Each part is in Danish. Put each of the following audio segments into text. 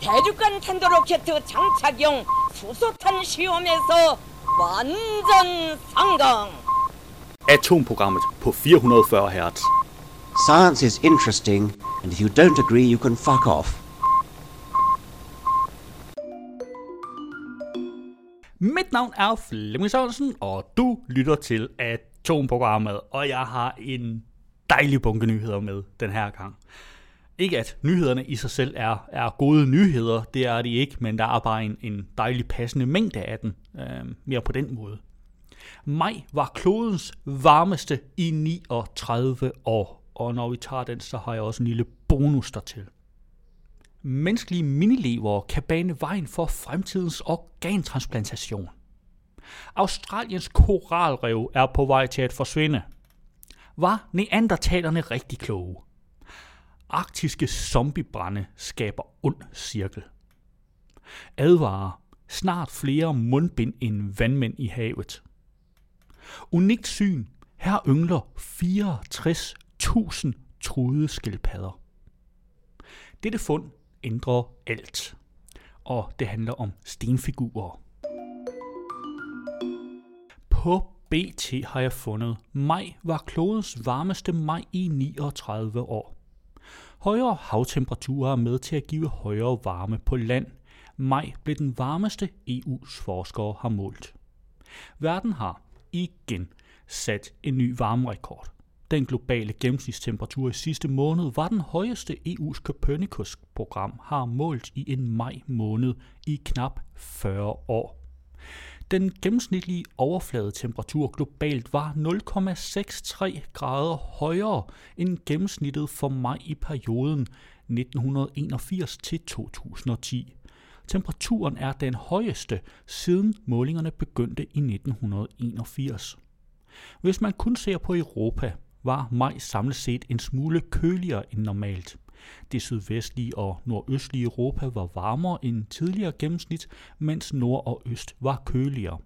대륙간 탄도로켓 장착용 수소탄 시험에서 완전 성공. Atomprogrammet på 440 Hz. Science is interesting, and if you don't agree, you can fuck off. Mit navn er Flemming Sørensen, og du lytter til Atomprogrammet, og jeg har en dejlig bunke nyheder med den her gang. Ikke at nyhederne i sig selv er, er gode nyheder, det er de ikke, men der er bare en, en dejlig passende mængde af den, øh, mere på den måde. Maj var klodens varmeste i 39 år, og når vi tager den, så har jeg også en lille bonus dertil. Menneskelige minilever kan bane vejen for fremtidens organtransplantation. Australiens koralrev er på vej til at forsvinde. Var neandertalerne rigtig kloge? Arktiske zombiebrænde skaber ond cirkel. Advarer snart flere mundbind end vandmænd i havet. Unikt syn. Her yngler 64.000 truede skildpadder. Dette fund ændrer alt. Og det handler om stenfigurer. På BT har jeg fundet, maj var klodens varmeste maj i 39 år. Højere havtemperaturer er med til at give højere varme på land. Maj blev den varmeste EU's forskere har målt. Verden har igen sat en ny varmerekord. Den globale gennemsnitstemperatur i sidste måned var den højeste EU's Copernicus-program har målt i en maj måned i knap 40 år. Den gennemsnitlige overfladetemperatur globalt var 0,63 grader højere end gennemsnittet for maj i perioden 1981 til 2010. Temperaturen er den højeste siden målingerne begyndte i 1981. Hvis man kun ser på Europa, var maj samlet set en smule køligere end normalt. Det sydvestlige og nordøstlige Europa var varmere end tidligere gennemsnit, mens nord og øst var køligere.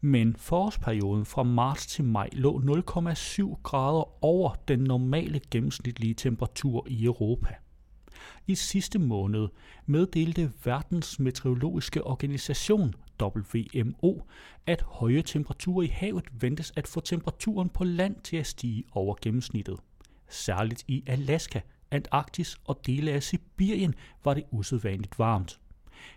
Men forårsperioden fra marts til maj lå 0,7 grader over den normale gennemsnitlige temperatur i Europa. I sidste måned meddelte Verdens Meteorologiske Organisation, WMO, at høje temperaturer i havet ventes at få temperaturen på land til at stige over gennemsnittet. Særligt i Alaska, Antarktis og dele af Sibirien var det usædvanligt varmt.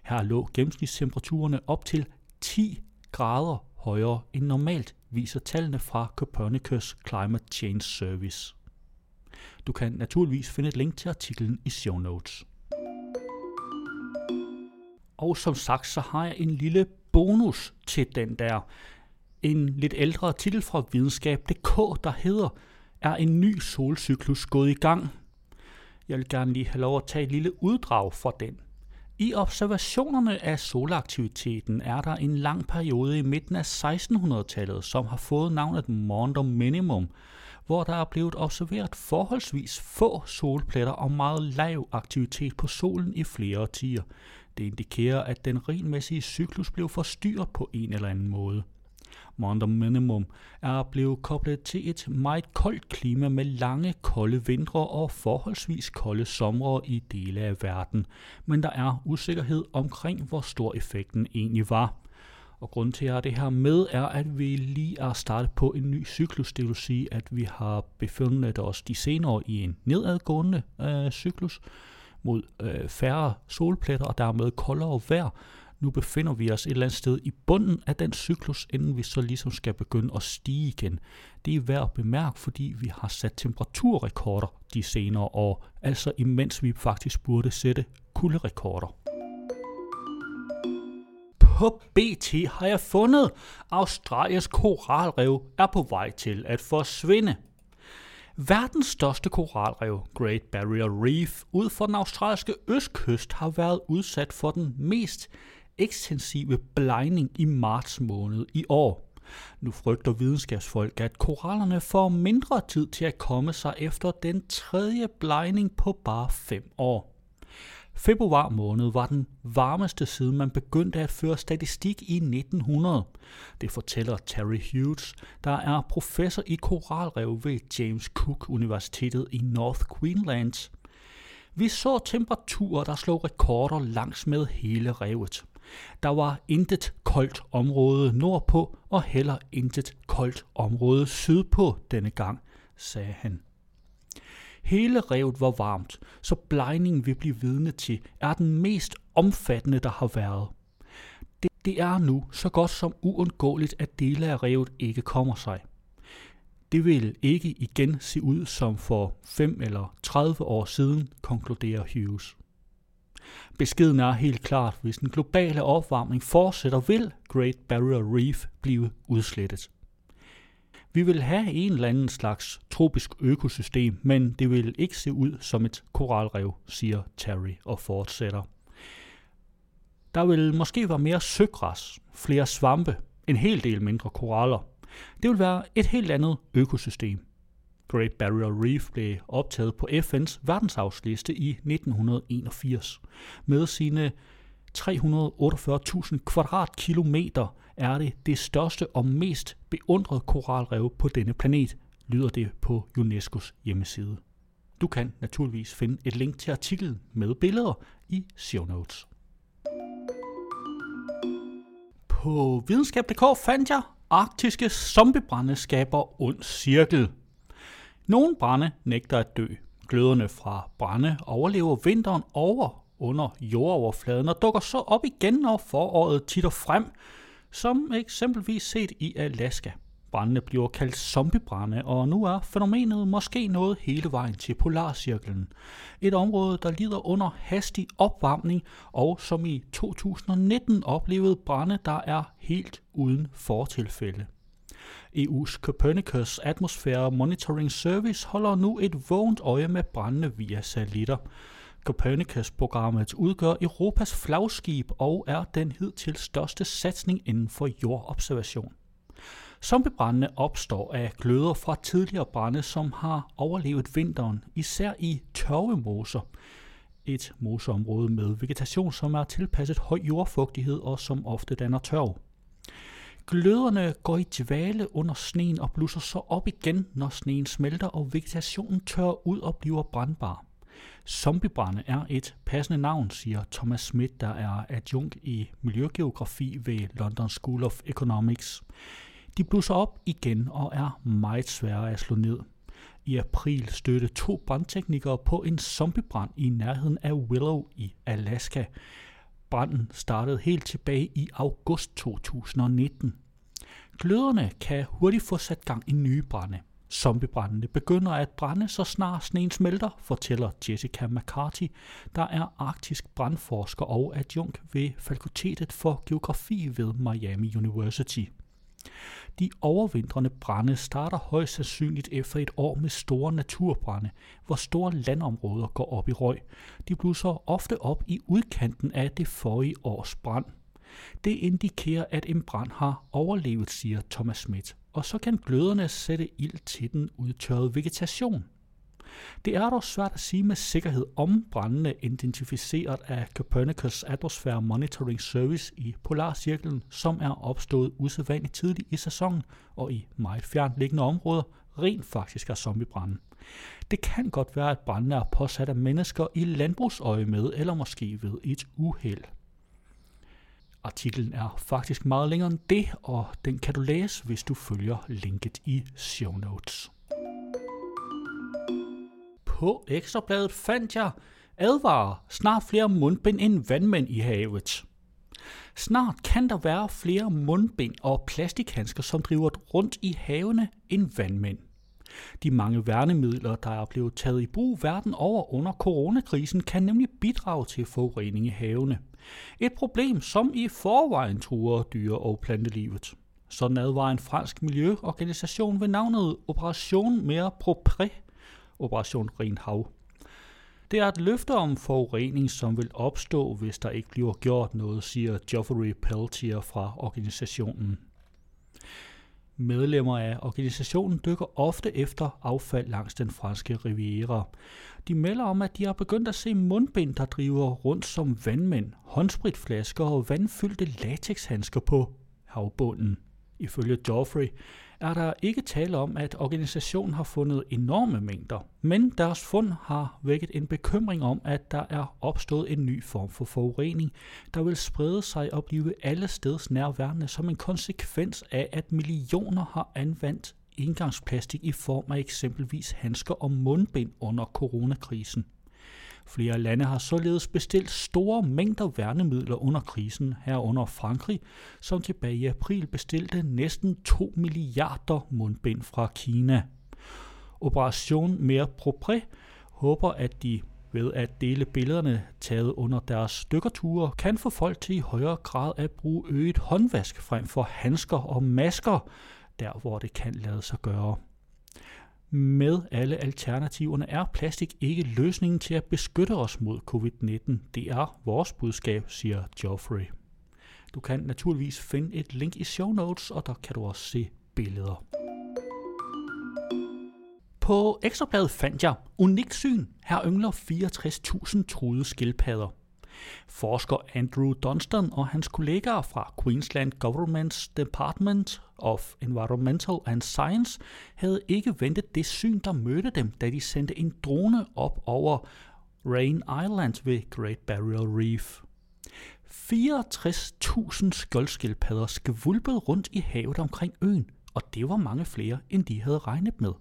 Her lå gennemsnitstemperaturerne op til 10 grader højere end normalt, viser tallene fra Copernicus Climate Change Service. Du kan naturligvis finde et link til artiklen i show notes. Og som sagt, så har jeg en lille bonus til den der. En lidt ældre artikel fra videnskab.dk, der hedder Er en ny solcyklus gået i gang? Jeg vil gerne lige have lov at tage et lille uddrag fra den. I observationerne af solaktiviteten er der en lang periode i midten af 1600-tallet, som har fået navnet Maunder Minimum, hvor der er blevet observeret forholdsvis få solpletter og meget lav aktivitet på solen i flere årtier. Det indikerer, at den regelmæssige cyklus blev forstyrret på en eller anden måde. Maunder Minimum er blevet koblet til et meget koldt klima med lange, kolde vintre og forholdsvis kolde somre i dele af verden, men der er usikkerhed omkring, hvor stor effekten egentlig var. Og grund til, at jeg har det her med, er, at vi lige er startet på en ny cyklus. Det vil sige, at vi har befundet os de senere i en nedadgående øh, cyklus mod øh, færre solpletter og dermed koldere vejr. Nu befinder vi os et eller andet sted i bunden af den cyklus, inden vi så ligesom skal begynde at stige igen. Det er værd at bemærke, fordi vi har sat temperaturrekorder de senere år, altså imens vi faktisk burde sætte kulderekorder. På BT har jeg fundet, Australiens koralrev er på vej til at forsvinde. Verdens største koralrev, Great Barrier Reef, ud for den australske østkyst, har været udsat for den mest ekstensive blegning i marts måned i år. Nu frygter videnskabsfolk, at korallerne får mindre tid til at komme sig efter den tredje blegning på bare fem år. Februar måned var den varmeste siden man begyndte at føre statistik i 1900. Det fortæller Terry Hughes, der er professor i koralrev ved James Cook Universitetet i North Queensland. Vi så temperaturer, der slog rekorder langs med hele revet. Der var intet koldt område nordpå, og heller intet koldt område sydpå denne gang, sagde han. Hele revet var varmt, så blegningen vi blive vidne til er den mest omfattende, der har været. Det, det er nu så godt som uundgåeligt, at dele af revet ikke kommer sig. Det vil ikke igen se ud som for 5 eller 30 år siden, konkluderer Hughes. Beskeden er helt klart, hvis den globale opvarmning fortsætter, vil Great Barrier Reef blive udslettet. Vi vil have en eller anden slags tropisk økosystem, men det vil ikke se ud som et koralrev, siger Terry og fortsætter. Der vil måske være mere søgræs, flere svampe, en hel del mindre koraller. Det vil være et helt andet økosystem. Great Barrier Reef blev optaget på FN's verdensarvsliste i 1981. Med sine 348.000 kvadratkilometer er det det største og mest beundrede koralrev på denne planet, lyder det på UNESCO's hjemmeside. Du kan naturligvis finde et link til artiklen med billeder i show notes. På videnskab.dk fandt jeg arktiske zombiebrænde skaber ond cirkel. Nogle brænde nægter at dø. Gløderne fra brænde overlever vinteren over under jordoverfladen og dukker så op igen, når foråret titter frem, som eksempelvis set i Alaska. Brændene bliver kaldt zombiebrænde, og nu er fænomenet måske nået hele vejen til Polarcirklen. Et område, der lider under hastig opvarmning, og som i 2019 oplevede brænde, der er helt uden fortilfælde. EU's Copernicus Atmosphere Monitoring Service holder nu et vågent øje med brændende via satellitter. Copernicus-programmet udgør Europas flagskib og er den hidtil største satsning inden for jordobservation. Zombiebrændene opstår af gløder fra tidligere brænde, som har overlevet vinteren, især i tørvemoser. Et moseområde med vegetation, som er tilpasset høj jordfugtighed og som ofte danner tørv. Gløderne går i dvale under sneen og blusser så op igen, når sneen smelter og vegetationen tørrer ud og bliver brandbar. Zombiebrænde er et passende navn, siger Thomas Schmidt, der er adjunkt i miljøgeografi ved London School of Economics. De blusser op igen og er meget svære at slå ned. I april stødte to brandteknikere på en zombiebrand i nærheden af Willow i Alaska. Branden startede helt tilbage i august 2019. Gløderne kan hurtigt få sat gang i nye brænde. Zombiebrændene begynder at brænde, så snart sneen smelter, fortæller Jessica McCarthy, der er arktisk brandforsker og adjunkt ved Fakultetet for Geografi ved Miami University. De overvintrende brænde starter højst sandsynligt efter et år med store naturbrænde, hvor store landområder går op i røg. De blusser ofte op i udkanten af det forrige års brand. Det indikerer, at en brand har overlevet, siger Thomas Schmidt, og så kan gløderne sætte ild til den udtørrede vegetation. Det er dog svært at sige med sikkerhed, om brandene identificeret af Copernicus Atmosphere Monitoring Service i Polarcirklen, som er opstået usædvanligt tidligt i sæsonen og i meget fjernt liggende områder, rent faktisk er zombiebrænde. Det kan godt være, at brændene er påsat af mennesker i landbrugsøje med, eller måske ved et uheld. Artiklen er faktisk meget længere end det, og den kan du læse, hvis du følger linket i show notes. På ekstrabladet fandt jeg advarer snart flere mundbind end vandmænd i havet. Snart kan der være flere mundbind og plastikhandsker, som driver rundt i havene end vandmænd. De mange værnemidler, der er blevet taget i brug verden over under coronakrisen, kan nemlig bidrage til forurening i havene. Et problem, som i forvejen truer dyre- og plantelivet. Sådan advarer en fransk miljøorganisation ved navnet Operation Mere Propre Operation Ren Hav. Det er et løfte om forurening, som vil opstå, hvis der ikke bliver gjort noget, siger Geoffrey Peltier fra organisationen. Medlemmer af organisationen dykker ofte efter affald langs den franske riviera. De melder om, at de har begyndt at se mundbind, der driver rundt som vandmænd, håndspritflasker og vandfyldte latexhandsker på havbunden. Ifølge Geoffrey er der ikke tale om, at organisationen har fundet enorme mængder, men deres fund har vækket en bekymring om, at der er opstået en ny form for forurening, der vil sprede sig og blive alle steds nærværende som en konsekvens af, at millioner har anvendt engangsplastik i form af eksempelvis handsker og mundbind under coronakrisen. Flere lande har således bestilt store mængder værnemidler under krisen, herunder Frankrig, som tilbage i april bestilte næsten 2 milliarder mundbind fra Kina. Operation Mere Propre håber, at de ved at dele billederne taget under deres stykkerture, kan få folk til i højere grad at bruge øget håndvask frem for handsker og masker, der hvor det kan lade sig gøre. Med alle alternativerne er plastik ikke løsningen til at beskytte os mod covid-19. Det er vores budskab, siger Geoffrey. Du kan naturligvis finde et link i show notes, og der kan du også se billeder. På Ekstrabladet fandt jeg unikt syn. Her yngler 64.000 truede skildpadder. Forsker Andrew Dunstan og hans kollegaer fra Queensland Government's Department of Environmental and Science havde ikke ventet det syn, der mødte dem, da de sendte en drone op over Rain Island ved Great Barrier Reef. 64.000 skjoldskildpadder skvulpede rundt i havet omkring øen, og det var mange flere, end de havde regnet med.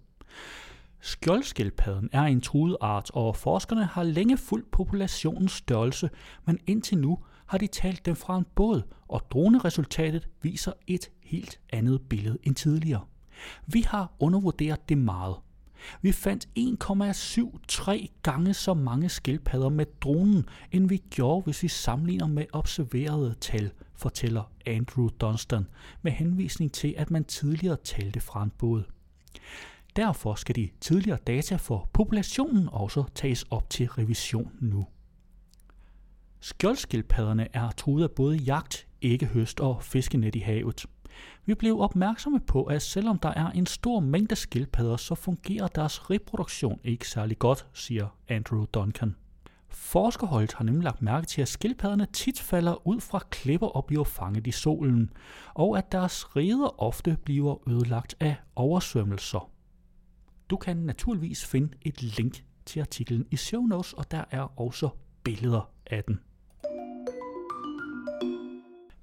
Skjoldskildpadden er en truet art, og forskerne har længe fulgt populationens størrelse, men indtil nu har de talt dem fra en båd, og droneresultatet viser et helt andet billede end tidligere. Vi har undervurderet det meget. Vi fandt 1,73 gange så mange skildpadder med dronen, end vi gjorde, hvis vi sammenligner med observerede tal, fortæller Andrew Dunstan, med henvisning til, at man tidligere talte fra en båd. Derfor skal de tidligere data for populationen også tages op til revision nu. Skjoldskildpadderne er truet af både jagt, æggehøst og fiskenet i havet. Vi blev opmærksomme på, at selvom der er en stor mængde skildpadder, så fungerer deres reproduktion ikke særlig godt, siger Andrew Duncan. Forskerholdet har nemlig lagt mærke til, at skildpadderne tit falder ud fra klipper og bliver fanget i solen, og at deres reder ofte bliver ødelagt af oversvømmelser. Du kan naturligvis finde et link til artiklen i show notes, og der er også billeder af den.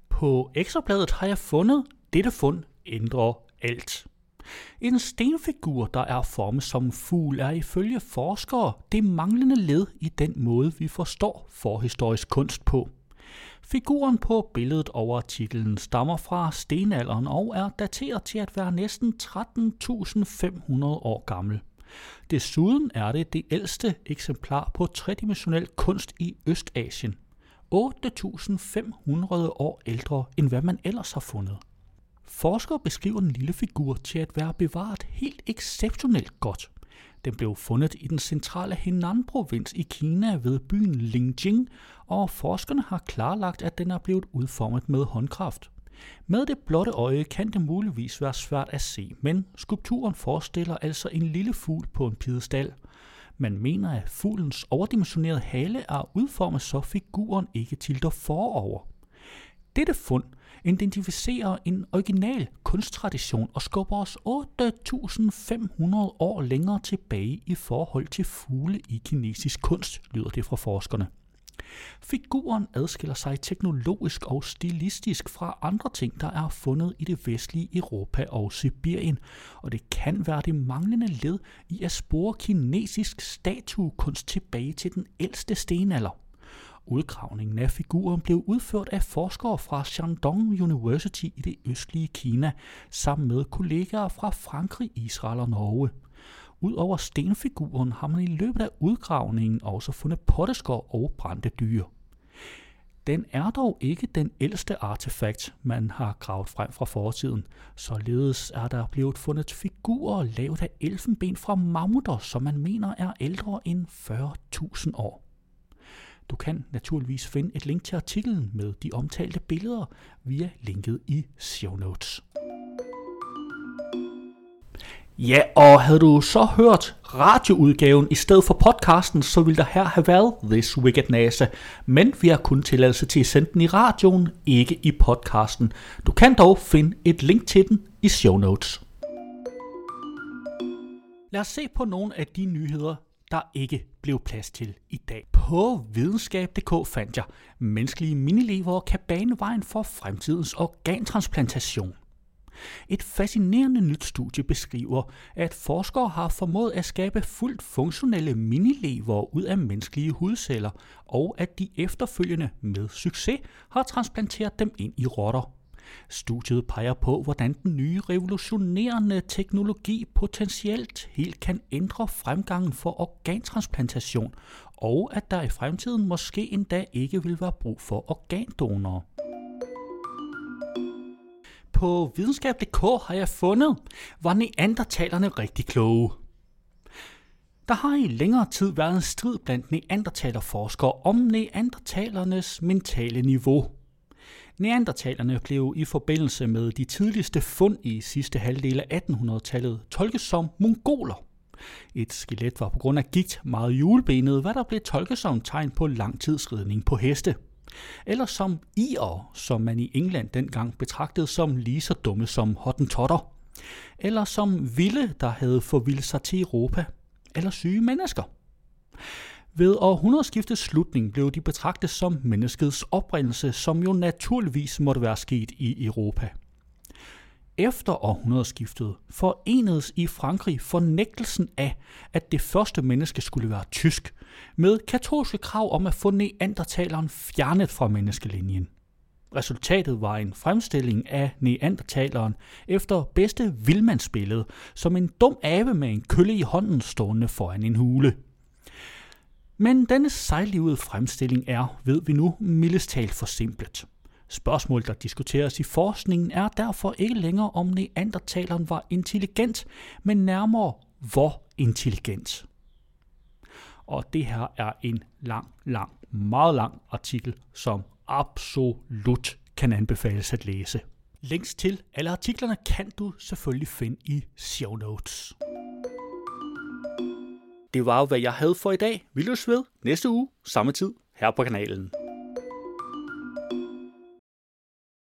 På ekstrabladet har jeg fundet, dette fund ændrer alt. En stenfigur, der er formet som fugl, er ifølge forskere det manglende led i den måde, vi forstår forhistorisk kunst på. Figuren på billedet over titlen stammer fra stenalderen og er dateret til at være næsten 13.500 år gammel. Desuden er det det ældste eksemplar på tredimensionel kunst i Østasien. 8.500 år ældre end hvad man ellers har fundet. Forskere beskriver den lille figur til at være bevaret helt exceptionelt godt. Den blev fundet i den centrale Henan-provins i Kina ved byen Lingjing, og forskerne har klarlagt, at den er blevet udformet med håndkraft. Med det blotte øje kan det muligvis være svært at se, men skulpturen forestiller altså en lille fugl på en pidestal. Man mener, at fuglens overdimensionerede hale er udformet, så figuren ikke tilter forover. Dette fund identificerer en original kunsttradition og skubber os 8.500 år længere tilbage i forhold til fugle i kinesisk kunst, lyder det fra forskerne. Figuren adskiller sig teknologisk og stilistisk fra andre ting, der er fundet i det vestlige Europa og Sibirien, og det kan være det manglende led i at spore kinesisk statuekunst tilbage til den ældste stenalder. Udgravningen af figuren blev udført af forskere fra Shandong University i det østlige Kina, sammen med kollegaer fra Frankrig, Israel og Norge. Udover stenfiguren har man i løbet af udgravningen også fundet potteskår og brændte dyr. Den er dog ikke den ældste artefakt, man har gravet frem fra fortiden. Således er der blevet fundet figurer lavet af elfenben fra mammutter, som man mener er ældre end 40.000 år. Du kan naturligvis finde et link til artiklen med de omtalte billeder via linket i show notes. Ja, og havde du så hørt radioudgaven i stedet for podcasten, så ville der her have været This Wicked NASA. Men vi har kun tilladelse til at sende den i radioen, ikke i podcasten. Du kan dog finde et link til den i show notes. Lad os se på nogle af de nyheder, der ikke blev plads til i dag. På videnskab.dk fandt jeg, menneskelige minilever kan bane vejen for fremtidens organtransplantation. Et fascinerende nyt studie beskriver, at forskere har formået at skabe fuldt funktionelle minilever ud af menneskelige hudceller, og at de efterfølgende med succes har transplanteret dem ind i rotter. Studiet peger på, hvordan den nye revolutionerende teknologi potentielt helt kan ændre fremgangen for organtransplantation, og at der i fremtiden måske endda ikke vil være brug for organdonorer. På videnskab.dk har jeg fundet, var neandertalerne rigtig kloge. Der har i længere tid været en strid blandt neandertalerforskere om neandertalernes mentale niveau – Neandertalerne blev i forbindelse med de tidligste fund i sidste halvdel af 1800-tallet tolket som mongoler. Et skelet var på grund af gigt meget julebenet, hvad der blev tolket som tegn på langtidsridning på heste. Eller som ier, som man i England dengang betragtede som lige så dumme som hottentotter. Eller som vilde, der havde forvildet sig til Europa. Eller syge mennesker. Ved århundredskiftets slutning blev de betragtet som menneskets oprindelse, som jo naturligvis måtte være sket i Europa. Efter århundredeskiftet forenedes i Frankrig fornægtelsen af, at det første menneske skulle være tysk, med katolske krav om at få neandertaleren fjernet fra menneskelinjen. Resultatet var en fremstilling af neandertaleren efter bedste vildmandsbillede, som en dum abe med en kølle i hånden stående foran en hule – men denne sejlivede fremstilling er, ved vi nu, mildest talt forsimplet. Spørgsmålet, der diskuteres i forskningen, er derfor ikke længere, om neandertaleren var intelligent, men nærmere, hvor intelligent. Og det her er en lang, lang, meget lang artikel, som absolut kan anbefales at læse. Links til alle artiklerne kan du selvfølgelig finde i show notes. Det var hvad jeg havde for i dag. Vi løs ved næste uge, samme tid, her på kanalen.